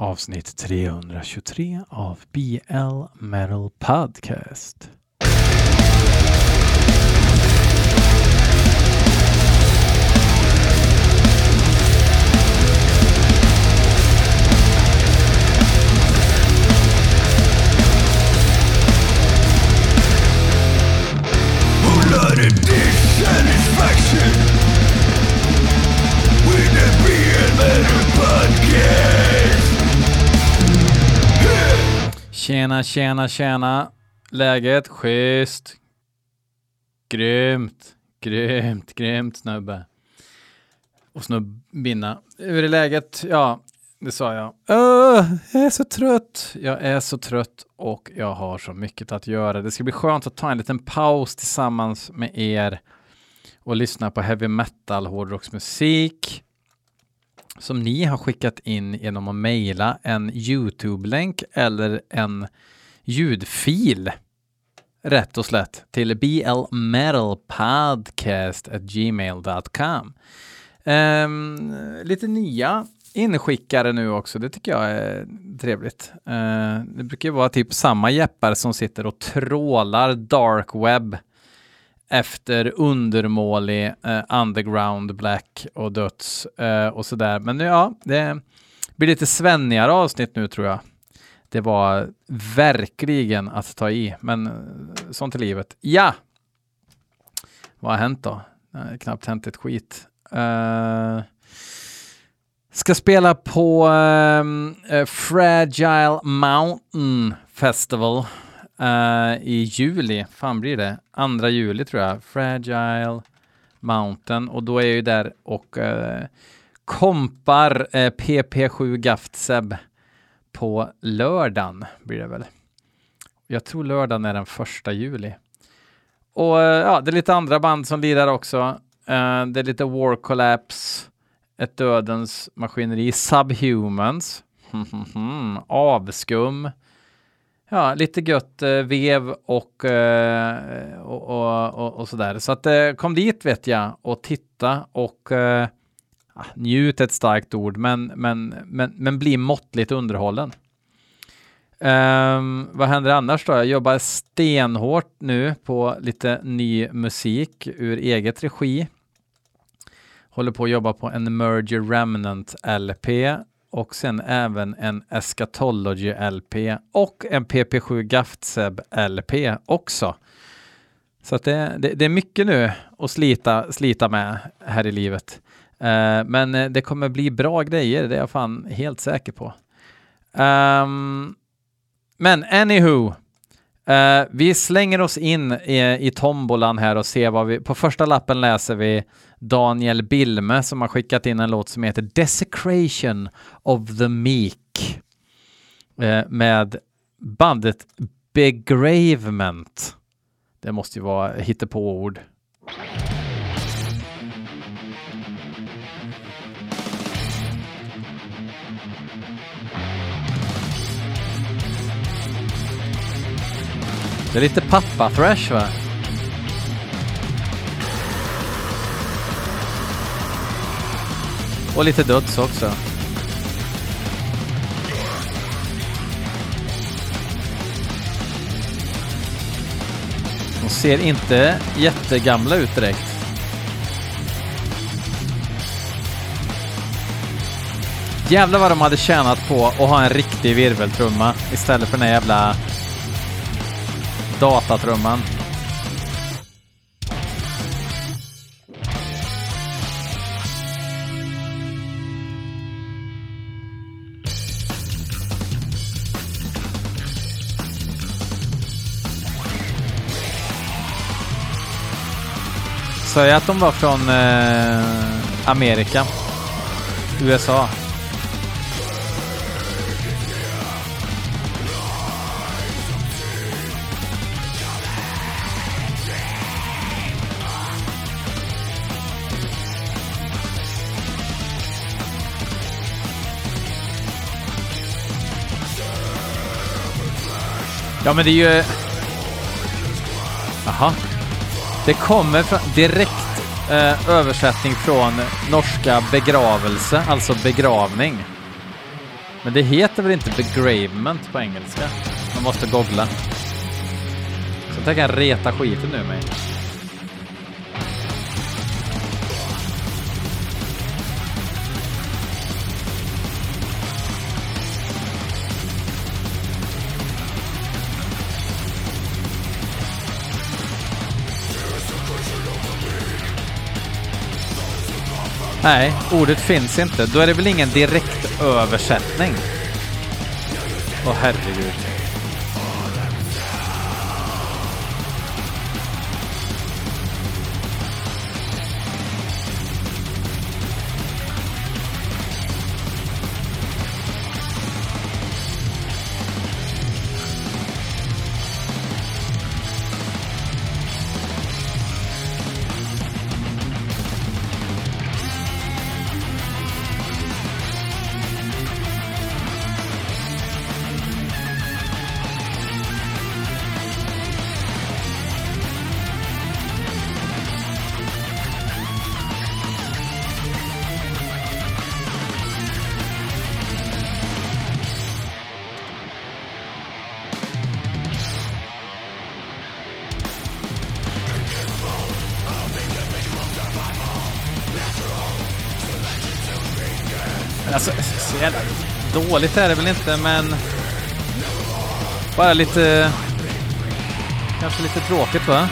avsnitt 323 av BL Metal Podcast. Tjena, tjena, tjena. Läget? Schysst. Grymt, grymt, grymt snubbe. Och snubbinna. Hur är läget? Ja, det sa jag. Uh, jag är så trött. Jag är så trött och jag har så mycket att göra. Det ska bli skönt att ta en liten paus tillsammans med er och lyssna på heavy metal, hårdrocksmusik som ni har skickat in genom att mejla en YouTube-länk eller en ljudfil rätt och slätt till blmetalpodcast.gmail.com. Um, ehm, lite nya inskickare nu också, det tycker jag är trevligt. Uh, det brukar ju vara typ samma jeppar som sitter och trålar dark web efter undermålig eh, underground black och döds eh, och sådär. Men ja, det blir lite svennigare avsnitt nu tror jag. Det var verkligen att ta i, men eh, sånt är livet. Ja! Vad har hänt då? Det knappt hänt ett skit. Uh, ska spela på eh, Fragile Mountain Festival Uh, I juli, fan blir det? Andra juli tror jag. Fragile Mountain och då är jag ju där och uh, kompar eh, uh, PP7 Gaftseb på lördagen blir det väl. Jag tror lördagen är den första juli. Och ja, det är lite andra band som lirar också. det är lite War Collapse, Ett Dödens Maskineri, Subhumans, Avskum, ja, lite gött eh, vev och, eh, och, och, och, och, sådär. Så att eh, kom dit vet jag och titta och eh, ah, njut ett starkt ord, men, men, men, men bli måttligt underhållen. Um, vad händer annars då? Jag jobbar stenhårt nu på lite ny musik ur eget regi. Håller på att jobba på en Merger Remnant LP och sen även en Eschatology LP och en PP7 Gaftseb LP också. Så att det, det, det, är mycket nu att slita, slita med här i livet. Uh, men eh, det kommer bli bra grejer, det är jag fan helt säker på. Um, men anywho, uh, vi slänger oss in i, i tombolan här och ser vad vi... På första lappen läser vi Daniel Bilme som har skickat in en låt som heter Desecration of the Meek eh, med bandet Begravement. Det måste ju vara hittepå-ord. Det är lite pappa-thrash va? Och lite döds också. De ser inte jättegamla ut direkt. Jävlar vad de hade tjänat på att ha en riktig virveltrumma istället för den här jävla datatrumman. Sa jag att de var från eh, Amerika? USA? Ja, men det är ju... Jaha. Det kommer från, direkt eh, översättning från norska begravelse, alltså begravning. Men det heter väl inte begravement på engelska? Man måste googla. Så tänker jag reta skiten ur mig. Nej, ordet finns inte. Då är det väl ingen direkt översättning? Åh herregud. Alltså, så jävla dåligt är det väl inte, men bara lite... Kanske lite tråkigt va?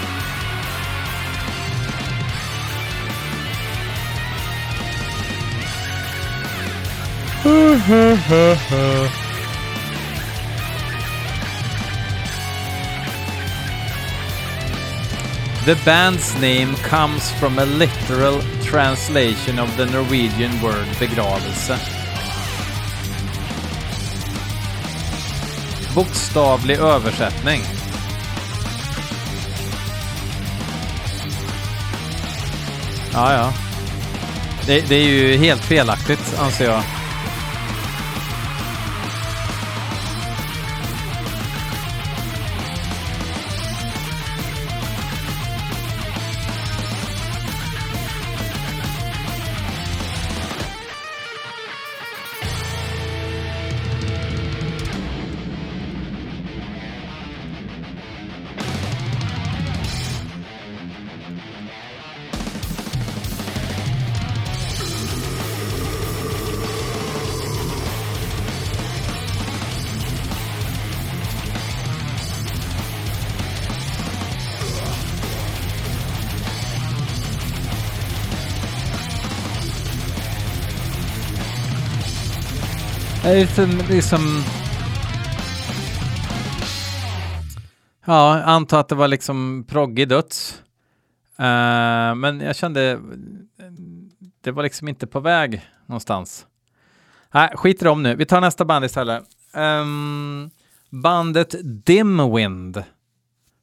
The band's name comes from a literal translation of the Norwegian word begravelse. Bokstavlig översättning. Ja, ja. Det, det är ju helt felaktigt, anser jag. Liksom, liksom... Ja, anta att det var liksom proggig döds. Uh, men jag kände... Det var liksom inte på väg någonstans. Nej, skit i dem nu. Vi tar nästa band istället. Um, bandet Dimwind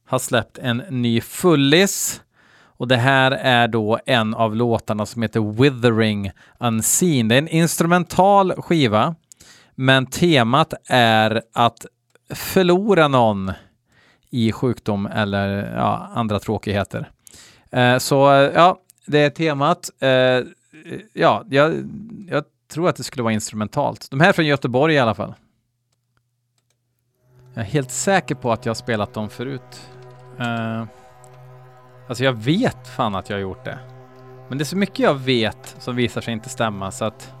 har släppt en ny fullis. Och det här är då en av låtarna som heter Withering Unseen. Det är en instrumental skiva. Men temat är att förlora någon i sjukdom eller ja, andra tråkigheter. Eh, så ja, det är temat. Eh, ja, jag, jag, tror att det skulle vara instrumentalt. De här är från Göteborg i alla fall. Jag är helt säker på att jag har spelat dem förut. Eh, alltså jag vet fan att jag har gjort det. Men det är så mycket jag vet som visar sig inte stämma så att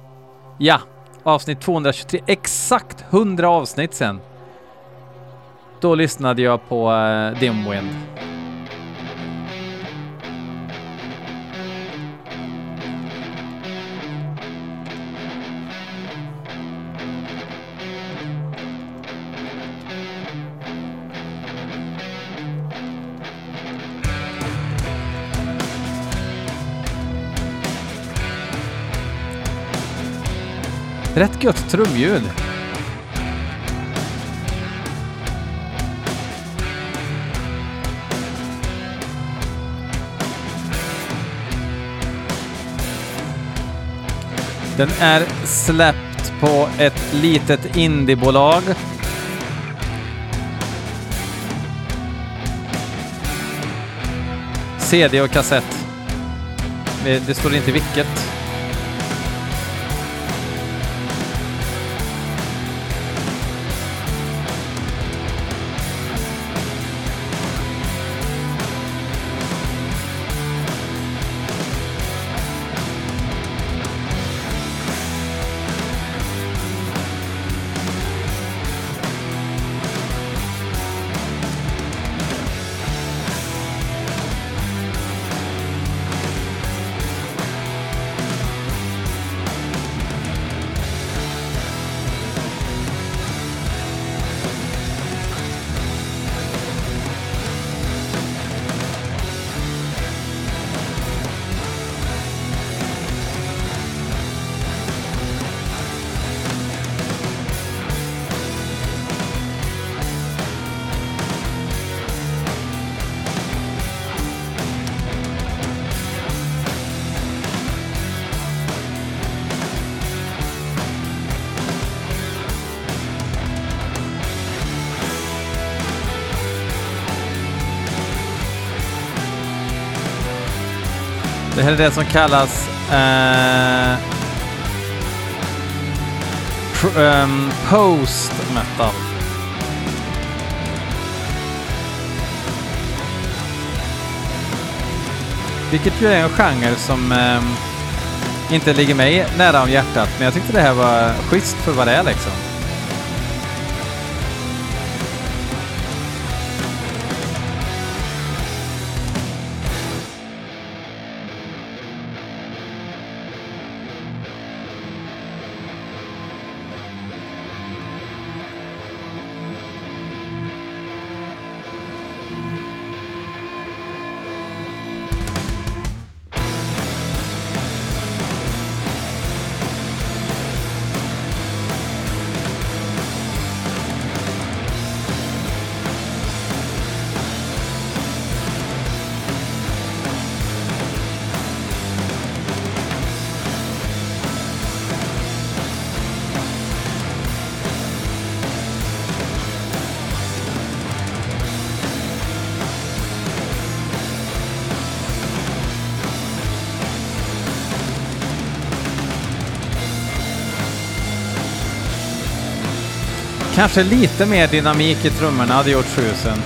ja, avsnitt 223, exakt 100 avsnitt sen. Då lyssnade jag på uh, Dimwind. Rätt gött trumljud. Den är släppt på ett litet indiebolag. CD och kassett. Det står inte vilket. Eller är det som kallas eh, ehm, post metal. Vilket ju är en genre som eh, inte ligger mig nära om hjärtat, men jag tyckte det här var schysst för vad det är liksom. Kanske lite mer dynamik i trummorna hade gjort susen.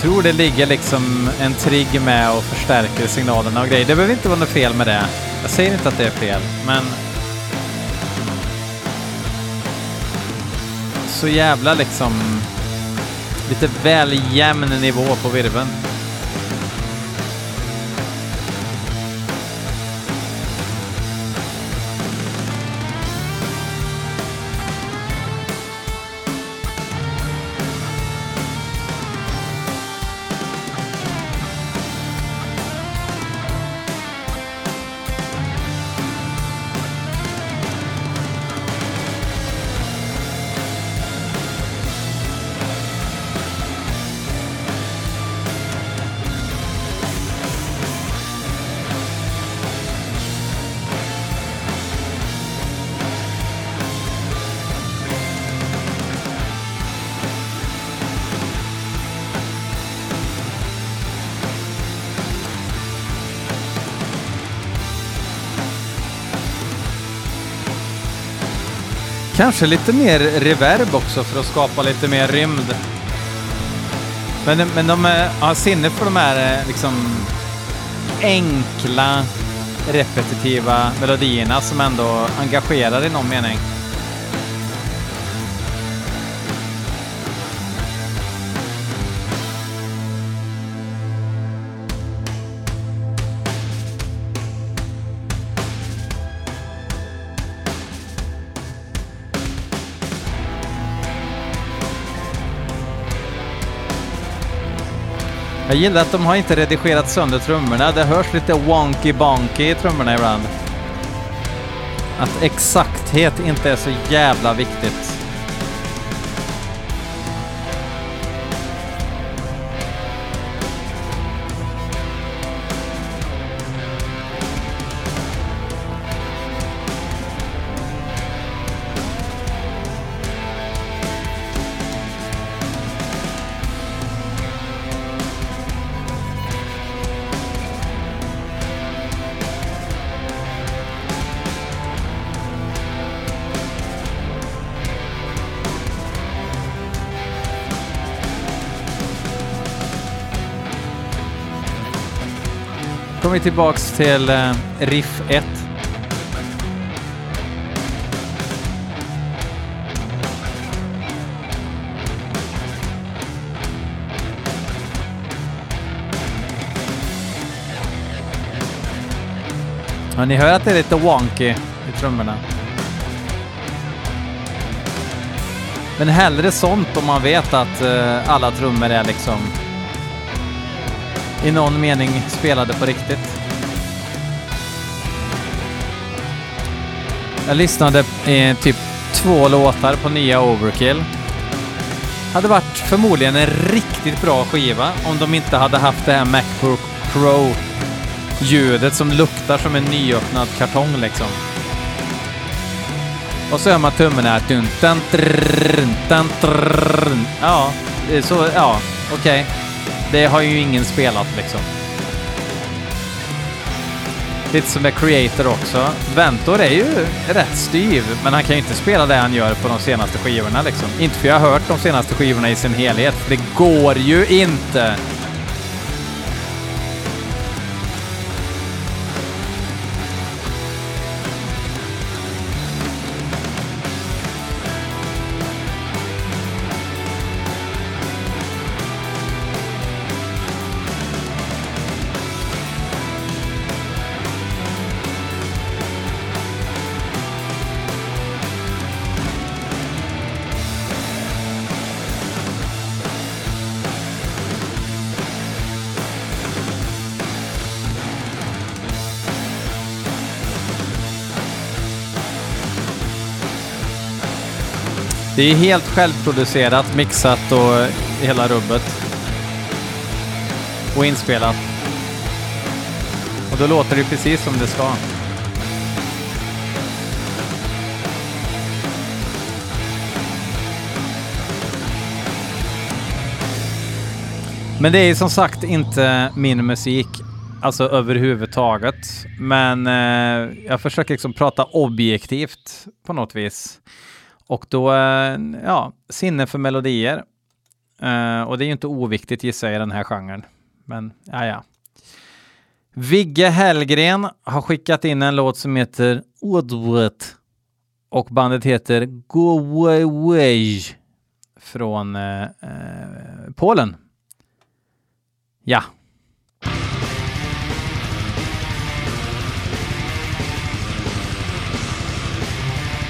Tror det ligger liksom en trigg med och förstärker signalerna och grejer. Det behöver inte vara något fel med det. Jag säger inte att det är fel, men... Så jävla liksom... Lite väl jämn nivå på virveln. Kanske lite mer reverb också för att skapa lite mer rymd. Men, men de har har sinne för de här eh, liksom enkla, repetitiva melodierna som ändå engagerar i någon mening. Jag gillar att de har inte redigerat sönder trummorna. Det hörs lite wonky bonky i trummorna ibland. Att exakthet inte är så jävla viktigt. Vi tillbaks till eh, riff 1. Ja, ni hör att det är lite wonky i trummorna. Men hellre sånt om man vet att eh, alla trummor är liksom i någon mening spelade på riktigt. Jag lyssnade i typ två låtar på nya Overkill. Hade varit förmodligen en riktigt bra skiva om de inte hade haft det här Macbook Pro-ljudet som luktar som en nyöppnad kartong liksom. Och så hör man tummen här. Dun, dun, dun. Ja, så, ja, okej. Det har ju ingen spelat liksom. Lite som med Creator också. Ventor är ju rätt styv, men han kan ju inte spela det han gör på de senaste skivorna liksom. Inte för jag har hört de senaste skivorna i sin helhet, för det går ju inte. Det är helt självproducerat, mixat och hela rubbet. Och inspelat. Och då låter det precis som det ska. Men det är som sagt inte min musik, alltså överhuvudtaget. Men eh, jag försöker liksom prata objektivt på något vis. Och då, eh, ja, sinne för melodier. Uh, och det är ju inte oviktigt gissar jag i den här genren. Men ja, ja. Vigge Hellgren har skickat in en låt som heter Odwet och bandet heter Go Away Way från uh, uh, Polen. Ja.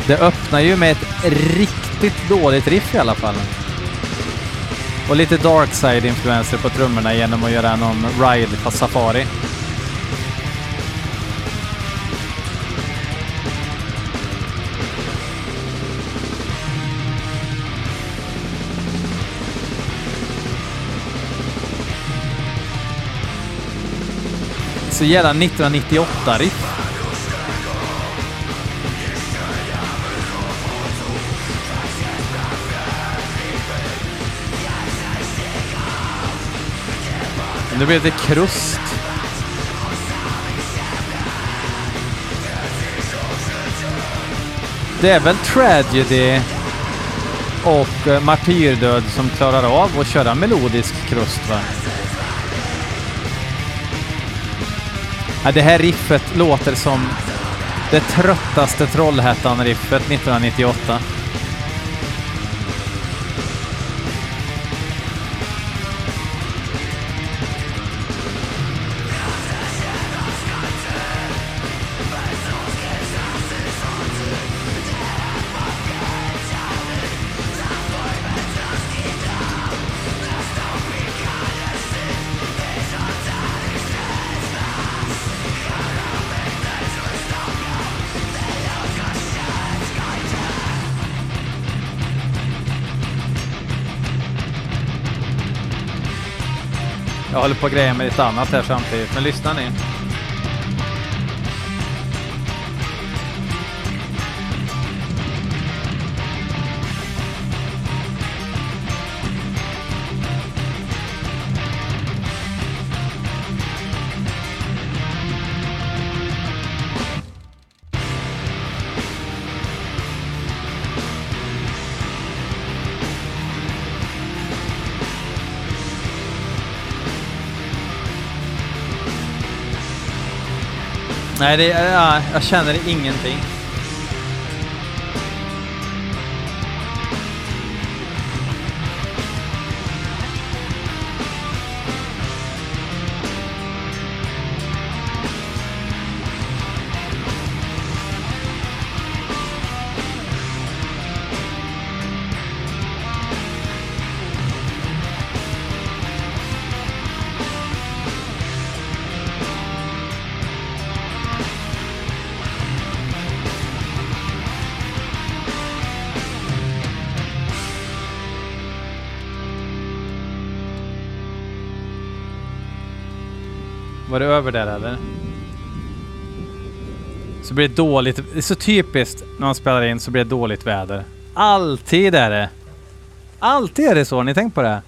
Det öppnar ju med ett riktigt dåligt riff i alla fall. Och lite Darkside-influenser på trummorna genom att göra någon ride på Safari. Så jävla 1998-riff. Nu blir det krust. Det är väl Tragedy och eh, Martyrdöd som klarar av att köra melodisk krust va? Ja, det här riffet låter som det tröttaste Trollhättan-riffet 1998. Håller på grejer med lite annat här samtidigt, men lyssna ni. Nej, det, jag, jag känner ingenting. Var det över där eller? Så blir det dåligt. Det är så typiskt när man spelar in så blir det dåligt väder. Alltid är det. Alltid är det så. Har ni tänkt på det?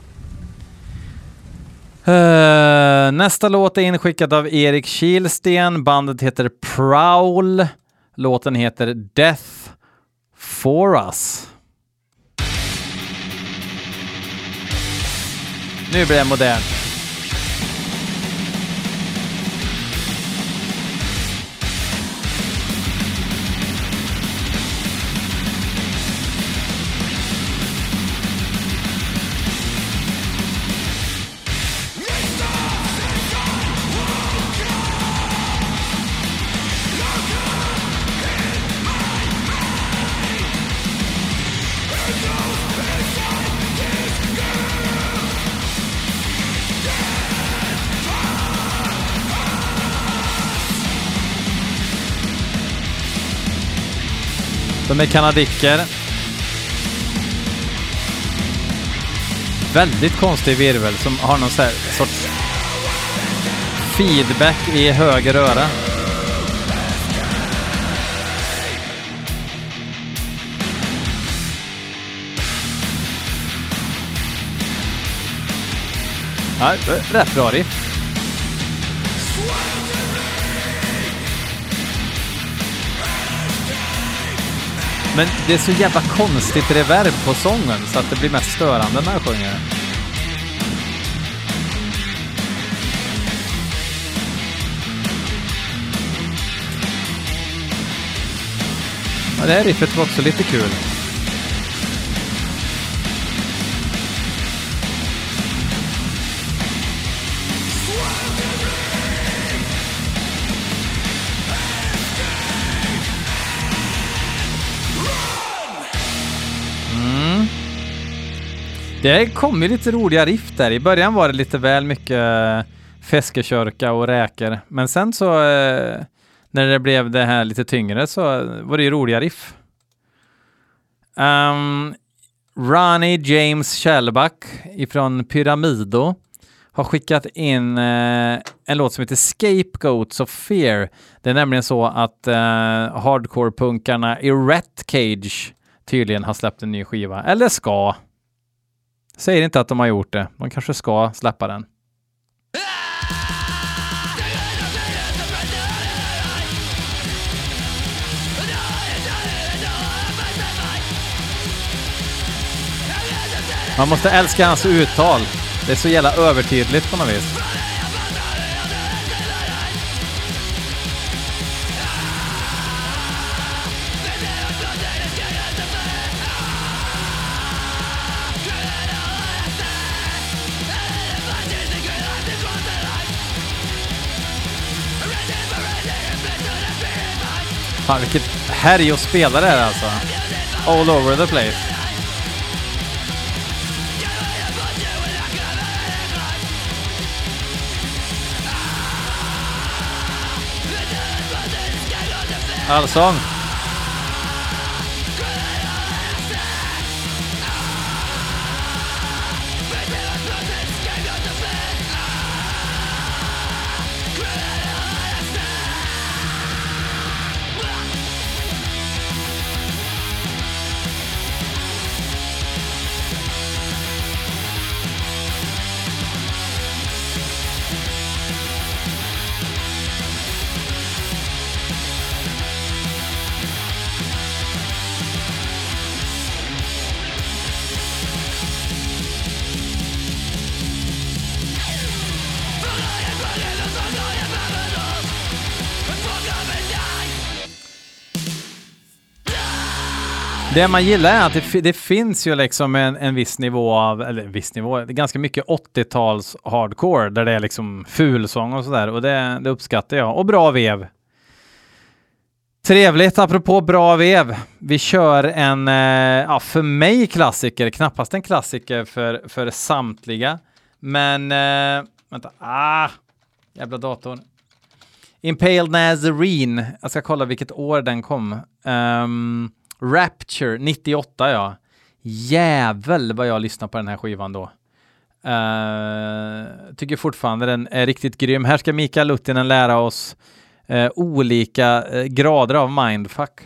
Uh, nästa låt är inskickad av Erik Kilsten. Bandet heter Prowl. Låten heter Death for us. Nu blir det modernt. Som är kanadicker. Väldigt konstig virvel som har någon sorts feedback i höger öra. Ja, rätt bra riff. Men det är så jävla konstigt reverb på sången så att det blir mest störande när jag sjunger. Ja, det här riffet var också lite kul. Det kom ju lite roliga riff där. I början var det lite väl mycket eh, feskekörka och räkor. Men sen så eh, när det blev det här lite tyngre så eh, var det ju roliga riff. Um, Ronnie James Shellback ifrån Pyramido har skickat in eh, en låt som heter Scapegoats of Fear. Det är nämligen så att eh, hardcore-punkarna i Rat Cage tydligen har släppt en ny skiva, eller ska. Säger inte att de har gjort det. De kanske ska släppa den. Man måste älska hans uttal. Det är så jävla övertydligt på något vis. Fan vilket härj att spela det här alltså. All over the place. Allsång. Det man gillar är att det, det finns ju liksom en, en, viss nivå av, eller en viss nivå, det är ganska mycket 80-tals hardcore där det är liksom fulsång och sådär och det, det uppskattar jag. Och bra vev. Trevligt, apropå bra vev. Vi kör en, eh, ja, för mig klassiker, knappast en klassiker för, för samtliga. Men, eh, vänta, ah, jävla datorn. Impaled Nazarene, jag ska kolla vilket år den kom. Um, Rapture 98 ja. Jävel vad jag lyssnar på den här skivan då. Uh, tycker fortfarande den är riktigt grym. Här ska Mikael Luttinen lära oss uh, olika uh, grader av mindfuck.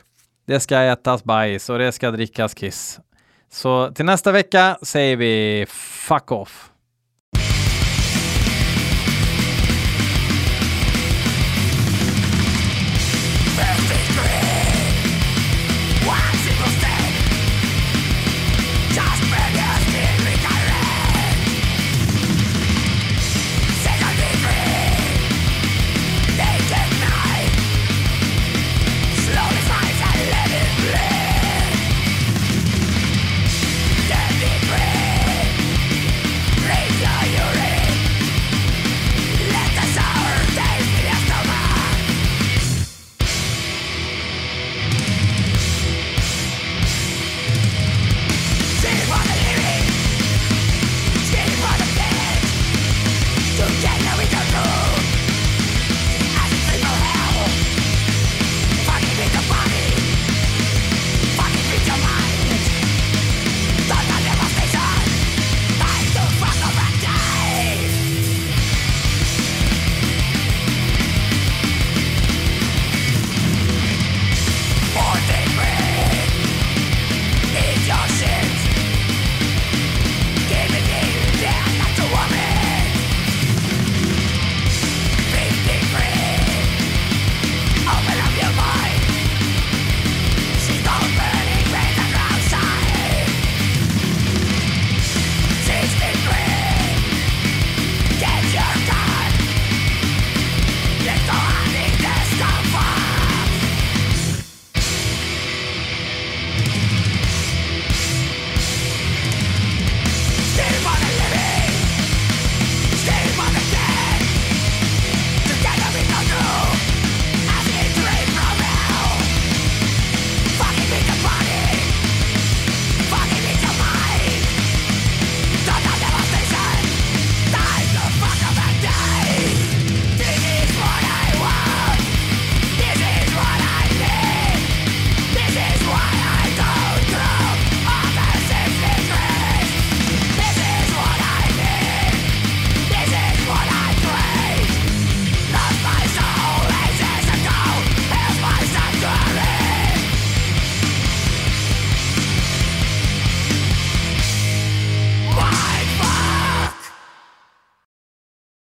Det ska ätas bajs och det ska drickas kiss. Så till nästa vecka säger vi fuck off.